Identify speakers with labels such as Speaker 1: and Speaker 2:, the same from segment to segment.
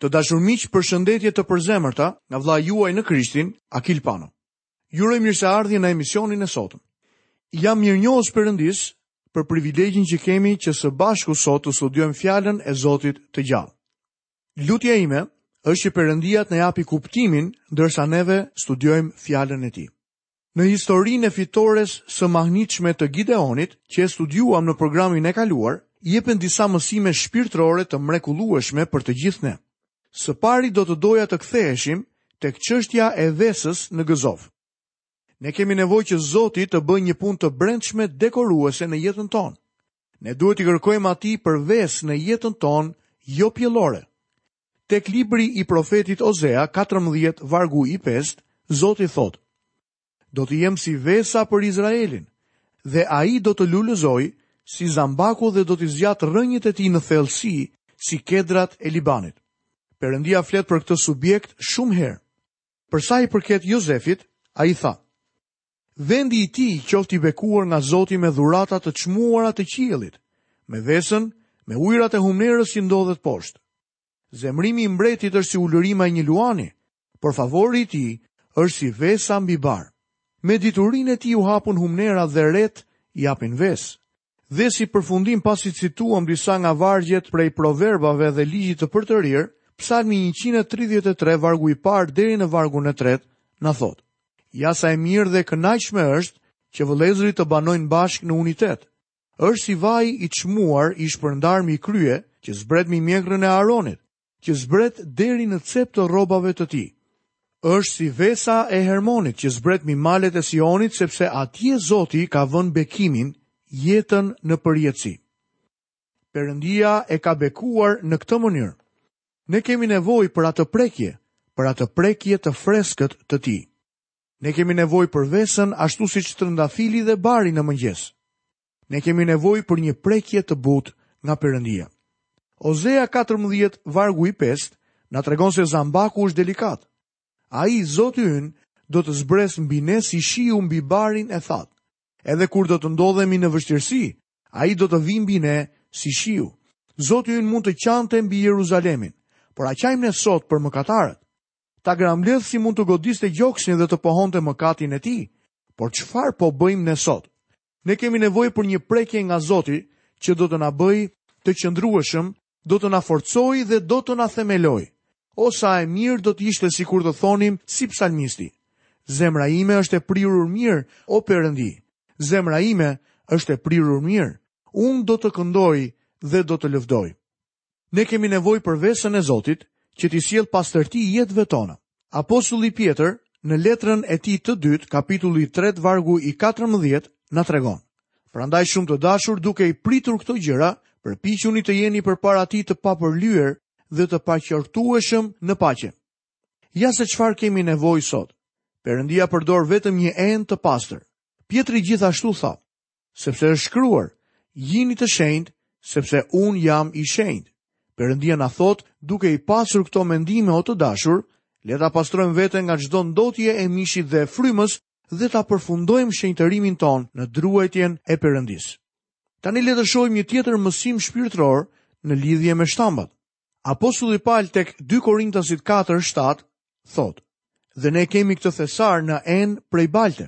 Speaker 1: Të dashur miq, përshëndetje të përzemërta nga vëllai juaj në Krishtin, Akil Pano. Ju uroj mirëseardhje në emisionin e sotëm. Jam mirënjohës Perëndisë për privilegjin që kemi që së bashku sot të studiojmë fjalën e Zotit të gjallë. Lutja ime është që Perëndia të na japi kuptimin ndërsa neve studiojmë fjalën e tij. Në historinë e fitores së mahnitshme të Gideonit, që e studiuam në programin e kaluar, jepen disa mësime shpirtërore të mrekullueshme për të gjithë ne. Së pari do të doja të ktheheshim tek çështja e vesës në gëzof. Ne kemi nevojë që Zoti të bëjë një punë të brendshme dekoruese në jetën tonë. Ne duhet t'i kërkojmë atij për vesë në jetën tonë jopjellore. Tek libri i profetit Ozea, katërmbëdhjetë, vargu i pestë, Zoti thotë, Do të jem si vesa për Izraelin, dhe ai do të lulëzojë si zambaku dhe do t'i zgjatë rrënjët e tij në thellësi, si kedrat e Libanit. Perëndia flet për këtë subjekt shumë herë. Për sa i përket Jozefit, ai tha, Vendi i tij qoftë i bekuar nga Zoti me dhurata të çmuara të qiellit, me vesën, me ujërat e humnerës që ndodhet poshtë. Zemërimi i mbretit është si ulërima e një luani, por favori i tij është si vesa mbi bar. Me diturinë e tij u hapun humnerat dhe retë japin vesë. Dhe si përfundim pasi cituam disa nga vargjet prej Proverbave dhe Ligjit të Përtërirë, Psalmi njëqind e tridhjetë e tre vargu i parë deri në vargun e tretë na thotë: Ja sa e mirë dhe e kënaqshme është që vëllezërit të banojnë bashkë në unitet. Është si vaji i çmuar i shpërndarë mbi krye, që zbret mbi mjekrën e Aaronit. që zbret deri në cep të rrobave të tij. Është si vesa e Hermonit që zbret mbi malet e Sionit sepse atje Zoti ka vënë bekimin, jetën në përjetësi. Perëndia e ka bekuar në këtë mënyrë. Ne kemi nevojë për atë prekje, për atë prekje të freskët të tij. Ne kemi nevojë për vesën ashtu siç trëndafili dhe bari në mëngjes. Ne kemi nevojë për një prekje të butë nga Perëndia. Ozea 14, vargu i 5, na tregon se zambaku është delikat. Ai, Zoti ynë, do të zbresë mbi ne si shiu mbi barin e thatë. Edhe kur do të ndodhemi në vështirësi, ai do të vijë mbi ne si shiu. Zoti ynë mund të qante mbi Jeruzalemin, por a qajmë ne sot për mëkatarët? Tagrambledhësi mund të godiste gjoksin dhe të pohonte mëkatin e tij. Por çfarë po bëjmë ne sot? Ne kemi nevojë për një prekje nga Zoti që do të na bëjë të qëndrueshëm, do të na forcojë dhe do të na themelojë. O sa e mirë do të ishte sikur të thonim si psalmisti, Zemra ime është e prirur mirë, o Perëndi. Zemra ime është e prirur mirë. Unë do të këndoj dhe do të lëvdoj. Ne kemi nevojë për vesën e Zotit që t'i sjellë pastërti jetëve tona. Apostulli Pjetër në letrën e tij të dytë, kapitulli i tretë vargu i katërmbëdhjetë, na tregon. Prandaj shumë të dashur duke i pritur këto gjëra, përpiquni të jeni përpara tij të papërlyer dhe të paqortueshëm në paqe. Ja se çfarë kemi nevojë sot. Perëndia përdor vetëm një enë të pastër. Pjetri gjithashtu tha, Sepse është shkruar, jini të shenjtë, sepse unë jam i shenjtë. Perëndia na thotë, duke i pasur këto mendime o të dashur, le ta pastrojmë veten nga çdo ndotje e mishit dhe e frymës dhe ta përfundojmë shenjtërimin tonë në druajtjen e Perëndisë. Tani le të shohim një tjetër mësim shpirtëror në lidhje me shtambat. Apostulli Pal tek 2 Korintasit 4:7 thotë: "Dhe ne kemi këtë thesar në enë prej balte,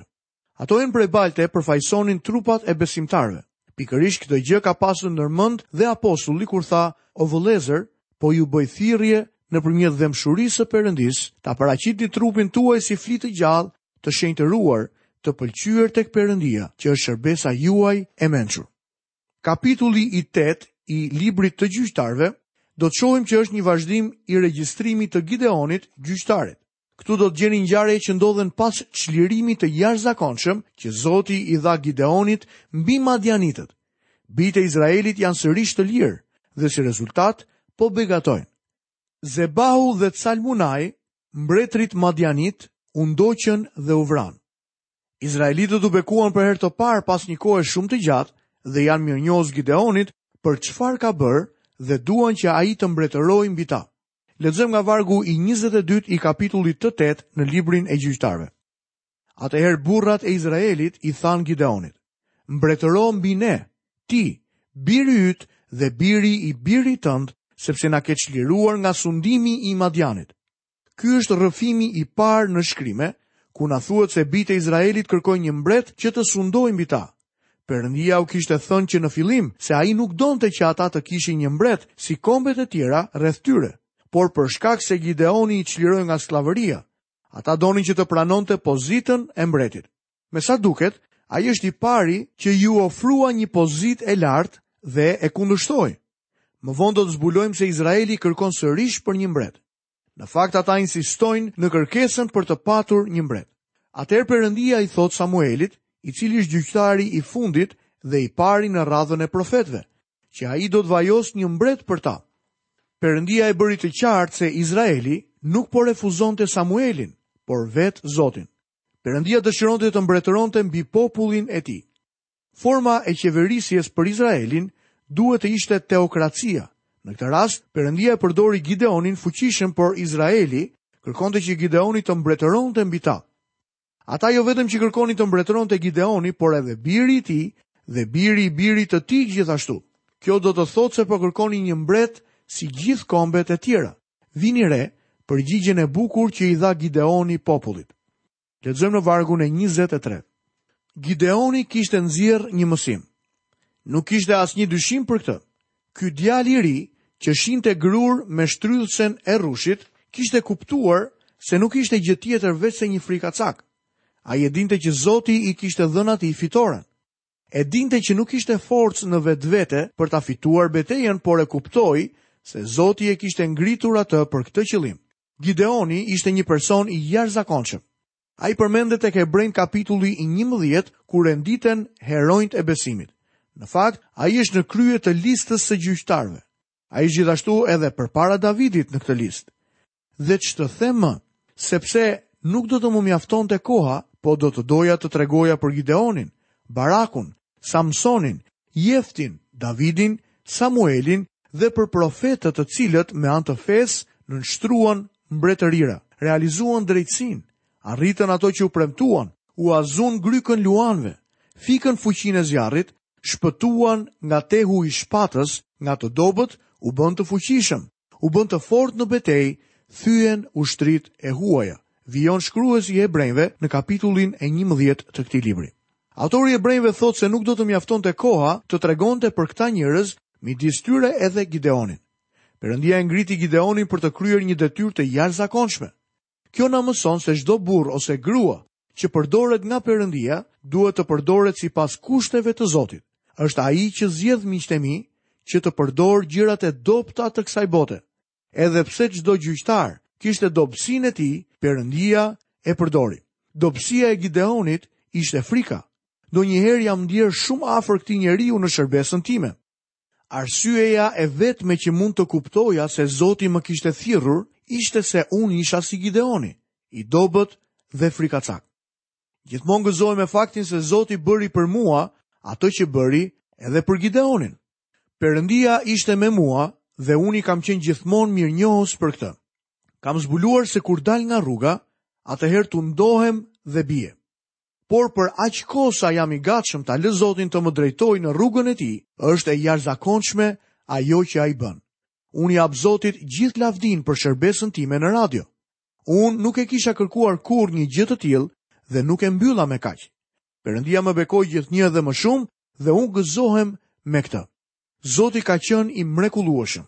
Speaker 1: Ato enë prej balte përfaqësonin trupat e besimtarëve. Pikërisht këtë gjë ka pasur ndër mend dhe apostulli kur tha, O vëllezër, po ju bëj thirrje nëpërmjet dhembshurisë së Perëndisë, ta paraqitni trupin tuaj si fli të gjallë, të shenjtëruar, të pëlqyer tek Perëndia, që është shërbesa juaj e mençur. Kapitulli i tetë i librit të gjyqtarëve do të shohim që është një vazhdim i regjistrimit të Gideonit gjyqtarit. Këtu do të gjeni ngjarje që ndodhën pas çlirimit të jashtëzakonshëm që Zoti i dha Gideonit mbi madianitët. Bijtë e Izraelit janë sërish të lirë dhe si rezultat po begatojnë. Zebahu dhe Salmunai, mbretërit madianitë, u ndoqën dhe u vranë. Izraelitët u bekuan për herë të parë pas një kohe shumë të gjatë dhe janë mirënjohës Gideonit për çfarë ka bërë dhe duan që ai të mbretërojë mbi ta. Lexojmë nga vargu i 22 i kapitullit të 8 në librin e gjyqtarëve. Atëherë burrat e Izraelit i thanë Gideonit, mbretëro mbi ne, ti, biri yt dhe biri i birit tënd, sepse na ke çliruar nga sundimi i Madianit. Ky është rrëfimi i parë në shkrime, ku na thuhet se bijtë e Izraelit kërkojnë një mbret që të sundojë mbi ta, Perëndia u kishte thënë që në fillim se ai nuk donte që ata të kishin një mbret si kombet e tjera rreth tyre, por për shkak se Gideoni i çliroi nga skllavëria, ata donin që të pranonte pozitën e mbretit. Me sa duket, ai është i pari që iu ofrua një pozitë e lartë dhe e kundërshtoi. Më vonë do të zbulojmë se Izraeli kërkon sërish për një mbret. Në fakt ata insistojnë në kërkesën për të patur një mbret. Atëherë Perëndia i thotë Samuelit, i cili është gjyqtari i fundit dhe i pari në radhën e profetëve, që ai do të vajosë një mbret për ta. Perëndia e bëri të qartë se Izraeli nuk po refuzonte Samuelin, por vetë Zotin. Perëndia dëshironte të mbretëronte mbi popullin e tij. Forma e qeverisjes për Izraelin duhet të ishte teokracia. Në këtë rast, Perëndia e përdori Gideonin fuqishëm, por Izraeli kërkonte që Gideoni të mbretëronte mbi ta. Ata jo vetëm që kërkonin të mbretëronte Gideoni, por edhe biri i tij dhe biri i birit të tij gjithashtu. Kjo do të thotë se po kërkonin një mbret si gjithë kombet e tjera. Vini re, përgjigjen e bukur që i dha Gideoni popullit. Lexojmë në vargun e 23. Gideoni kishte nxjerr një mësim. Nuk kishte asnjë dyshim për këtë. Ky djalë i ri që shinte grurë me shtrydhësen e rrushit, kishte kuptuar se nuk ishte gjë tjetër veçse një frikacak. Ai e dinte që Zoti i kishte dhënë atij fitoren. E dinte që nuk kishte forcë në vetvete për ta fituar betejën, por e kuptoi se Zoti e kishte ngritur atë për këtë qëllim. Gideoni ishte një person i jashtëzakonshëm. Ai përmendet tek Hebrenjtë kapitulli i 11 ku renditen heronjtë e besimit. Në fakt, ai është në krye të listës së gjyqtarëve. Ai është gjithashtu edhe përpara Davidit në këtë listë. Dhe ç'të them më, sepse nuk do të më mjaftonte koha, po të doja të tregoja për Gideonin, Barakun, Samsonin, Jeftin, Davidin, Samuelin dhe për profetët të cilët me anë të fesë nënshtruan mbretërira, realizuan drejtësinë, arritën ato që u premtuan, ua zunë grykën luanëve, fikën fuqinë e zjarrit, shpëtuan nga tehu i shpatës, nga të dobët u bënë të fuqishëm, u bënë të fortë në betejë, thyen ushtritë e huaja, vijon shkruesi i Hebrenjve në kapitullin e njëmbëdhjetë të këtij libri. Autori i Hebrenjve thotë se nuk do të mjaftonte koha të tregonte për këta njerëz, midis tyre edhe Gideonin. Perëndia e ngriti Gideonin për të kryer një detyrë të jashtëzakonshme. Kjo na mëson se çdo burrë ose grua që përdoret nga Perëndia, duhet të përdoret sipas kushteve të Zotit. Është Ai që zgjedh miqtë e mi që të përdorë gjërat e dobëta të kësaj bote. Edhe pse çdo gjyqtar kishte dobësinë e tij, Perëndia e përdori. Dobësia e Gideonit ishte frika. Ndonjëherë jam ndier shumë afër këtij njeriu në shërbesën time. Arsyeja e vetme që mund të kuptoja se Zoti më kishte thirrur ishte se unë isha si Gideoni, i dobët dhe frikacak. Gjithmonë gëzohem me faktin se Zoti bëri për mua atë që bëri edhe për Gideonin. Perëndia ishte me mua dhe unë i kam qenë gjithmonë mirënjohës për këtë. Kam zbuluar se kur dal nga rruga, atëherë tundohem dhe bie. por për aq kohë sa jam i gatshëm ta lë Zotin të më drejtojë në rrugën e tij, është e jashtëzakonshme ajo që ai bën. Unë jap Zotit gjithë lavdinë për shërbesën time në radio. Unë nuk e kisha kërkuar kurrë një gjë të tillë dhe nuk e mbylla me kaq. Perëndia më bekoi gjithnjë edhe më shumë dhe unë gëzohem me këtë. Zoti ka qenë i mrekullueshëm.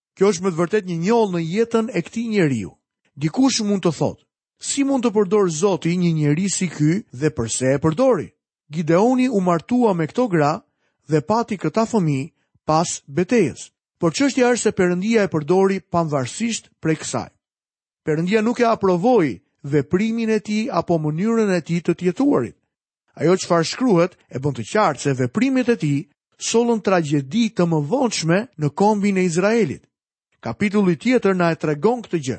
Speaker 1: Kjo është me të vërtetë një njollë në jetën e këtij njeriu. Dikush mund të thotë, si mund të përdorë Zoti një njeri si ky dhe përse e përdori? Gideoni u martua me këto gra dhe pati këta fëmijë pas betejës. Por çështja është se Perëndia e përdori pavarësisht prej kësaj. Perëndia nuk e aprovoi veprimin e tij apo mënyrën e tij të të jetuarit. Ajo çfarë shkruhet e bën të qartë se veprimet e tij sollën tragjedi të mëvonshme në kombin e Izraelit. Kapitulli tjetër na e tregon këtë gjë.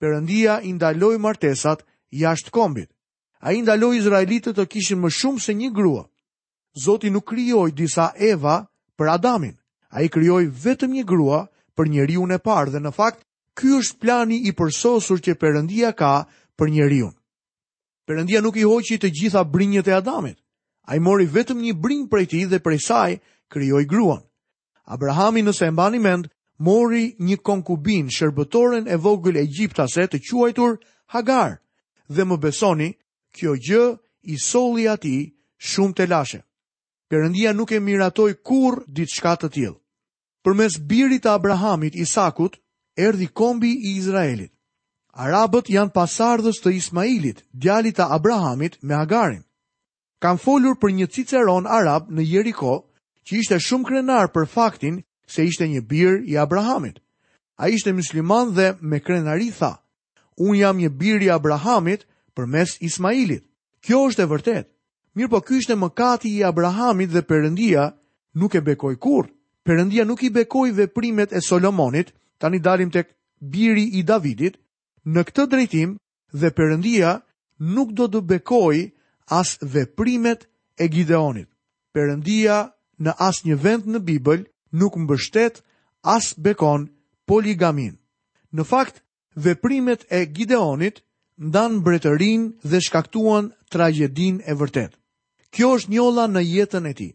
Speaker 1: Perëndia i ndaloi martesat jashtë kombit. Ai ndaloi izraelitët të kishin më shumë se një grua. Zoti nuk krijoi disa Eva për Adamin. Ai krijoi vetëm një grua për njeriun e parë dhe në fakt ky është plani i përsosur që Perëndia ka për njeriun. Perëndia nuk i hoqi të gjitha brinjët e Adamit. Ai mori vetëm një brinjë prej tij dhe prej saj krijoi gruan. Abrahami, nëse e mbani mend, mori një konkubinë, shërbëtoren e vogël egjiptase të quajtur Hagar. Dhe më besoni, kjo gjë i solli atij shumë telashe. Perëndia nuk e miratoi kurrë diçka të tillë. Përmes birit të Abrahamit, Isakut, erdhi kombi i Izraelit. Arabët janë pasardhës të Ismailit, djalit të Abrahamit me Hagarin. Kam folur për një ciceron arab në Jeriko që ishte shumë krenar për faktin se ishte një bir i Abrahamit. Ai ishte musliman dhe me krenari tha, Unë jam një bir i Abrahamit përmes Ismailit. Kjo është e vërtetë. Mirëpo ky ishte mëkati i Abrahamit dhe Perëndia nuk e bekoi kurrë. Perëndia nuk i bekoi veprimet e Solomonit. Tani dalim tek biri i Davidit në këtë drejtim dhe Perëndia nuk do të bekojë as veprimet e Gideonit. Perëndia në asnjë vend në Bibël nuk mbështet as bekon poligaminë. Në fakt, veprimet e Gideonit ndanë mbretërinë dhe shkaktuan tragjedinë e vërtetë. Kjo është njolla në jetën e tij.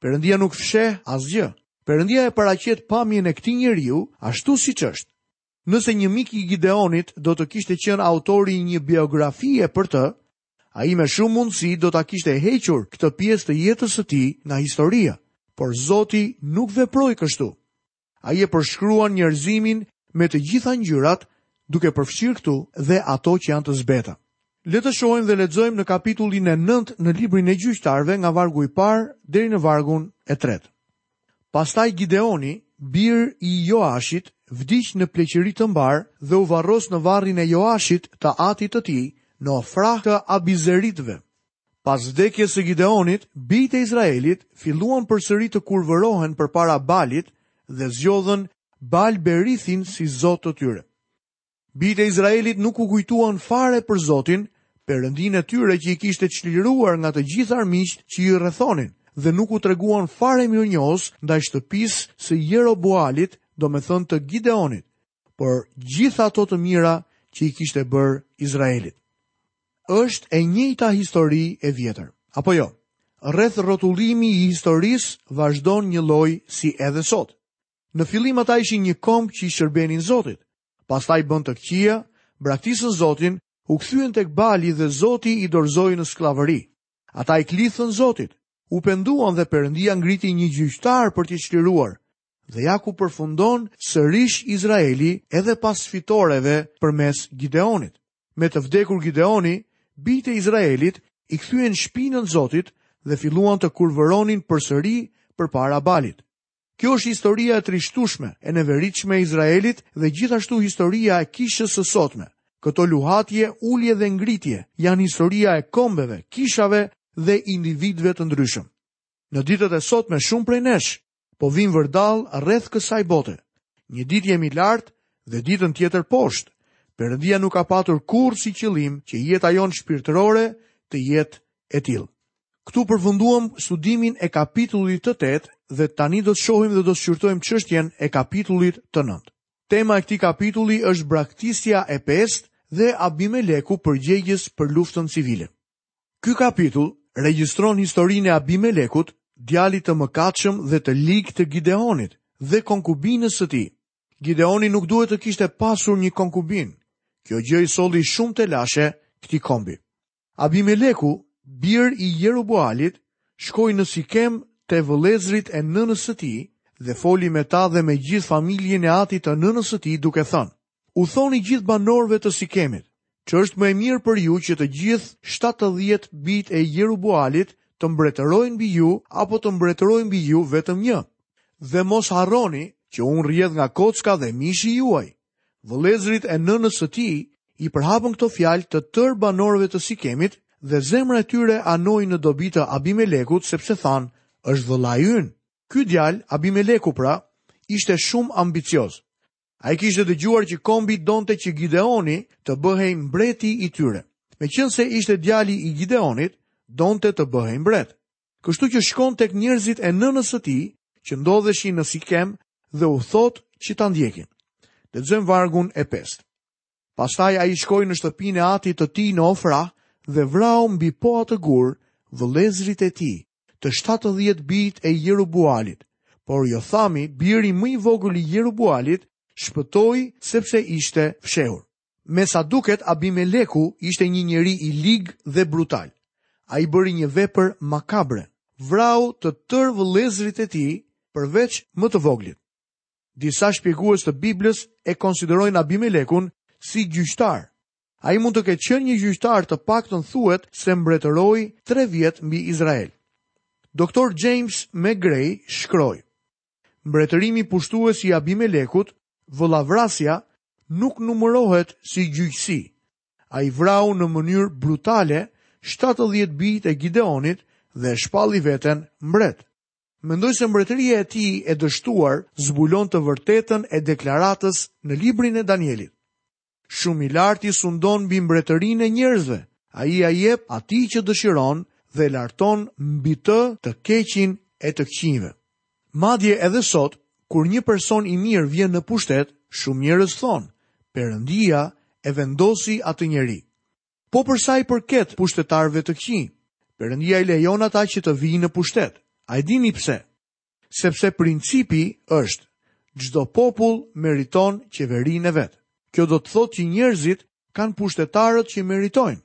Speaker 1: Perëndia nuk fsheh asgjë. Perëndia e paraqet pamjen e këtij njeriu ashtu siç është. Nëse një mik i Gideonit do të kishte qenë autori i një biografie për të, Ai me shumë mundësi do ta kishte hequr këtë pjesë të jetës së tij nga historia, por Zoti nuk veproi kështu. Ai e përshkruan njerëzimin me të gjitha ngjyrat, duke përfshirë këtu dhe ato që janë të zbehta. Le të shohim dhe lexojmë në kapitullin e nëntë në librin e Gjyqtarëve nga vargu i parë deri në vargun e tretë. Pastaj Gideoni, bir i Joashit, vdiq në pleqëri të mbarë dhe u varros në varrin e Joashit të atit të tij, në Ofrah të abizeritëve. Pas vdekjes së Gideonit, bijtë e Izraelit filluan përsëri të kurvërohen përpara Balit dhe zgjodhën Baal-Berithin si zot të tyre. Bijtë e Izraelit nuk u kujtuan fare për Zotin, Perëndinë e tyre që i kishte çliruar nga të gjithë armiqtë që i rrethonin dhe nuk u treguan fare mirënjohës ndaj shtëpisë së Jeroboalit, domethënë të Gideonit, për gjithë ato të mira që i kishte bërë Izraelit. Është e njëjta histori e vjetër, apo jo? Rrethrrotullimi i historisë vazhdon njëlloj si edhe sot. Në fillim ata ishin një komb që i shërbenin Zotit. Pastaj bënë të këqija, braktisën Zotin, u kthyen tek Bali dhe Zoti i dorëzoi në skllavëri. Ata i klithën Zotit, u penduan dhe Perëndia ngriti një gjyqtar për t'i çliruar. Dhe ja ku përfundoi sërish Izraeli edhe pas fitoreve përmes Gideonit. Me të vdekur Gideoni, bijtë e Izraelit i kthyen shpinën Zotit dhe filluan të kurvëronin përsëri përpara Balit. Kjo është historia e trishtueshme, e neveritshme e Izraelit dhe gjithashtu historia e kishës së sotme. Këto luhatje, ulje dhe ngritje janë historia e kombeve, kishave dhe individëve të ndryshëm. Në ditët e sotme shumë prej nesh po vijmë vërdallë rreth kësaj bote. Një ditë jemi lart dhe ditën tjetër poshtë. Perëndia nuk ka patur kurrë si qëllim që jeta jonë shpirtërore të jetë e tillë. Këtu përfunduam studimin e kapitullit të tetë dhe tani do të shohim dhe do të shqyrtojmë çështjen e kapitullit të nëntë. Tema e këtij kapitulli është braktisja e pestë dhe Abimeleku përgjegjës për luftën civile. Ky kapitull regjistron historinë e Abimelekut, djalit të mëkatshëm dhe të ligë të Gideonit dhe konkubinës së tij. Gideoni nuk duhet të kishte pasur një konkubinë. Kjo gjë i solli shumë telashe këtij kombi. Abimeleku, bir i Jeruboalit, shkoi në Sikem te vëllezërit e nënës së tij dhe foli me ta dhe me gjithë familjen e atit të nënës së tij duke thënë, U thoni gjithë banorëve të Sikemit, ç'është më e mirë për ju që të gjithë shtatëdhjetë bijtë e Jeruboalit të mbretërojnë mbi ju apo të mbretërojë mbi ju vetëm një. Dhe mos harroni që unë rrjedh nga kocka dhe mishi juaj, Vëllezërit e nënës së tij i përhapën këto fjalë tërë banorëve të Sikemit dhe zemra e tyre anoi në dobi të Abimelekut sepse thanë, është vëllai ynë. Ky djalë, Abimeleku pra, ishte shumë ambicioz. Ai kishte dëgjuar që kombi donte që Gideoni të bëhej mbreti i tyre. Meqenëse ishte djali i Gideonit, donte të bëhej mbret. kështu që shkon tek njerëzit e nënës së tij që ndodheshin në Sikem dhe u thotë që ta ndjekin. Lexojmë vargun e 5. Pastaj ai shkoi në shtëpinë e atit të tij në Ofra dhe vrau mbi po atë gur vëllezërit e tij, të 70 bijtë e Jerubualit. Por Jothami, biri më i vogël i Jerubualit, shpëtoi sepse ishte fshehur. Me sa duket Abimeleku ishte një njeri i lig dhe brutal. Ai bëri një vepër makabre, vrau të tërë vëllezërit e tij, përveç më të voglit. Disa shpjegues të Biblës e konsiderojnë Abimelekun si gjyqtar. Ai mund të ketë qenë një gjyqtar të paktën thuhet se mbretëroi 3 vjet mbi Izraelin. Doktor James McGray shkroi: Mbretërimi pushtues i Abimelekut, vëllavrasja, nuk numërohet si gjyqësi. Ai vrau në mënyrë brutale shtatëdhjetë bijtë e Gideonit dhe shpalli veten mbret. Mendoj se mbretëria e tij e dështuar zbulon të vërtetën e deklaratës në librin e Danielit. Shumë i Larti sundon mbi mbretërinë e njerëzve, Ai ia jep atij që dëshiron dhe larton mbi të të keqin e të këqinjve. Madje edhe sot, kur një person i mirë vjen në pushtet, shumë njerëz thonë, Perëndia e vendosi atë njeri. Po për sa i përket pushtetarëve të këqinj, Perëndia i lejon ata që të vijnë në pushtet. A e dini pse? Sepse principi është çdo popull meriton qeverinë e vet. Kjo do të thotë që njerëzit kanë pushtetarët që meritojnë.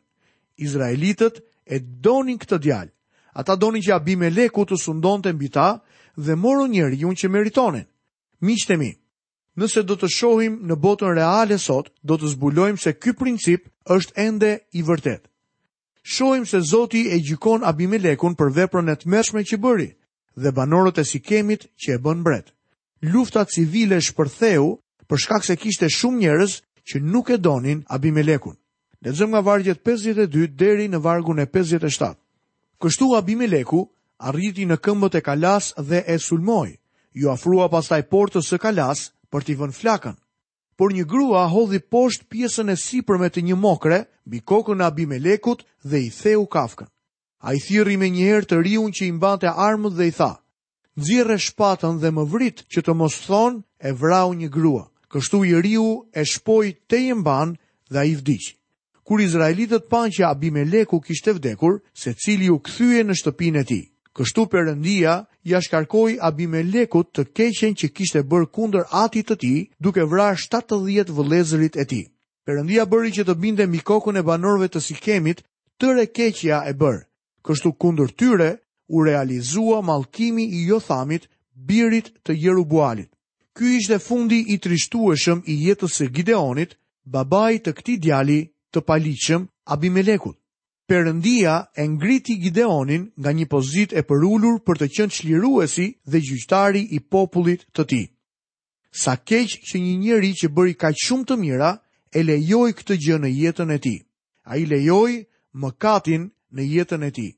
Speaker 1: Izraelitët e donin këtë djalë. Ata donin që Abimeleku të sundonte mbi ta dhe morën njeriun që meritonin. Miqtë e mi, nëse do të shohim në botën reale sot, do të zbulojmë se ky princip është ende i vërtetë. Shohim se Zoti e gjykon Abimelekun për veprën e tmerrshme që bëri dhe banorët e Sikemit që e bënë mbret. Lufta civile shpërtheu për shkak se kishte shumë njerëz që nuk e donin Abimelekun. Lexojmë nga vargu 52 deri në vargun e 57. Kështu Abimeleku arriti në këmbët e kalasë dhe e sulmoi. Iu afrua pastaj portës së kalasë për t'i vënë flakën. Por një grua hodhi poshtë pjesën e sipërme të një mokre mbi kokën e Abimelekut dhe i theu kafkën. Ai thirri menjëherë të riun që i mbante armët dhe i tha, Nxjerre shpatën dhe më vrit që të mos thonë e vrau një grua. Kështu i riu e shpoi tejembanë dhe ai vdiq. Kur izraelitët panë që Abimeleku kishte vdekur, secili u kthye në shtëpinë e tij. Kështu Perëndia ia shkarkoi Abimelekut të keqen që kishte bërë kundër Atit të tij, duke vrarë shtatëdhjetë vëllezërit e tij. Perëndia bëri që të binte mbi kokën e banorëve të Sikemit tërë e keqja e bërë. Kështu kundër tyre u realizua mallkimi i Jothamit, birit të Jerubualit. Ky ishte fundi i trishtueshëm i jetës së Gideonit, babait të këtij djali të paligjshëm, Abimelekut. Perëndia e ngriti Gideonin nga një pozitë e përulur për të qenë çliruesi dhe gjyqtari i popullit të tij. Sa keq që një njeri që bëri kaq shumë të mira e lejoi këtë gjë në jetën e tij. Ai lejoi mëkatin në jetën e tij.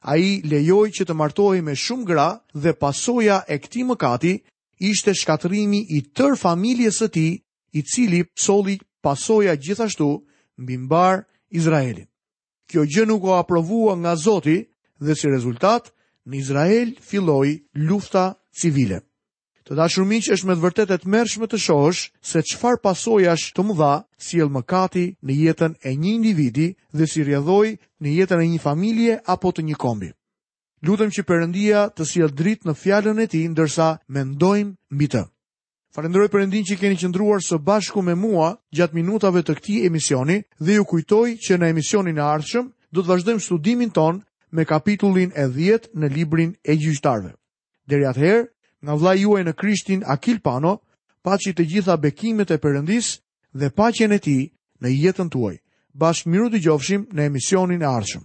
Speaker 1: Ai lejoi që të martohej me shumë gra dhe pasoja e këtij mëkati ishte shkatërrimi i tërë familjes së tij, i cili solli pasoja gjithashtu mbi mbarë Izraelin. Kjo gjë nuk u aprovua nga Zoti dhe si rezultat në Izrael filloi lufta civile. Të dashur miq, është me të vërtetë e tmerrshme të shohësh se çfarë pasojash të mëdha sjell mëkati në jetën e një individi dhe si rrjedhojë në jetën e një familje apo të një kombi. Lutem që Perëndia të sjellë dritë në fjalën e tij ndërsa mendojmë mbi të. Falënderoj Perëndinë që keni qëndruar së bashku me mua gjatë minutave të këtij emisioni dhe ju kujtoj që në emisionin e ardhshëm do të vazhdojmë studimin tonë me kapitullin e 10 në librin e gjyqtarëve. Deri atëherë, nga vëllai juaj në Krishtin Akil Pano, paçi të gjitha bekimet e Perëndisë dhe paqen e tij në jetën tuaj. Bashkë mirudëgjofshim në emisionin e ardhshëm.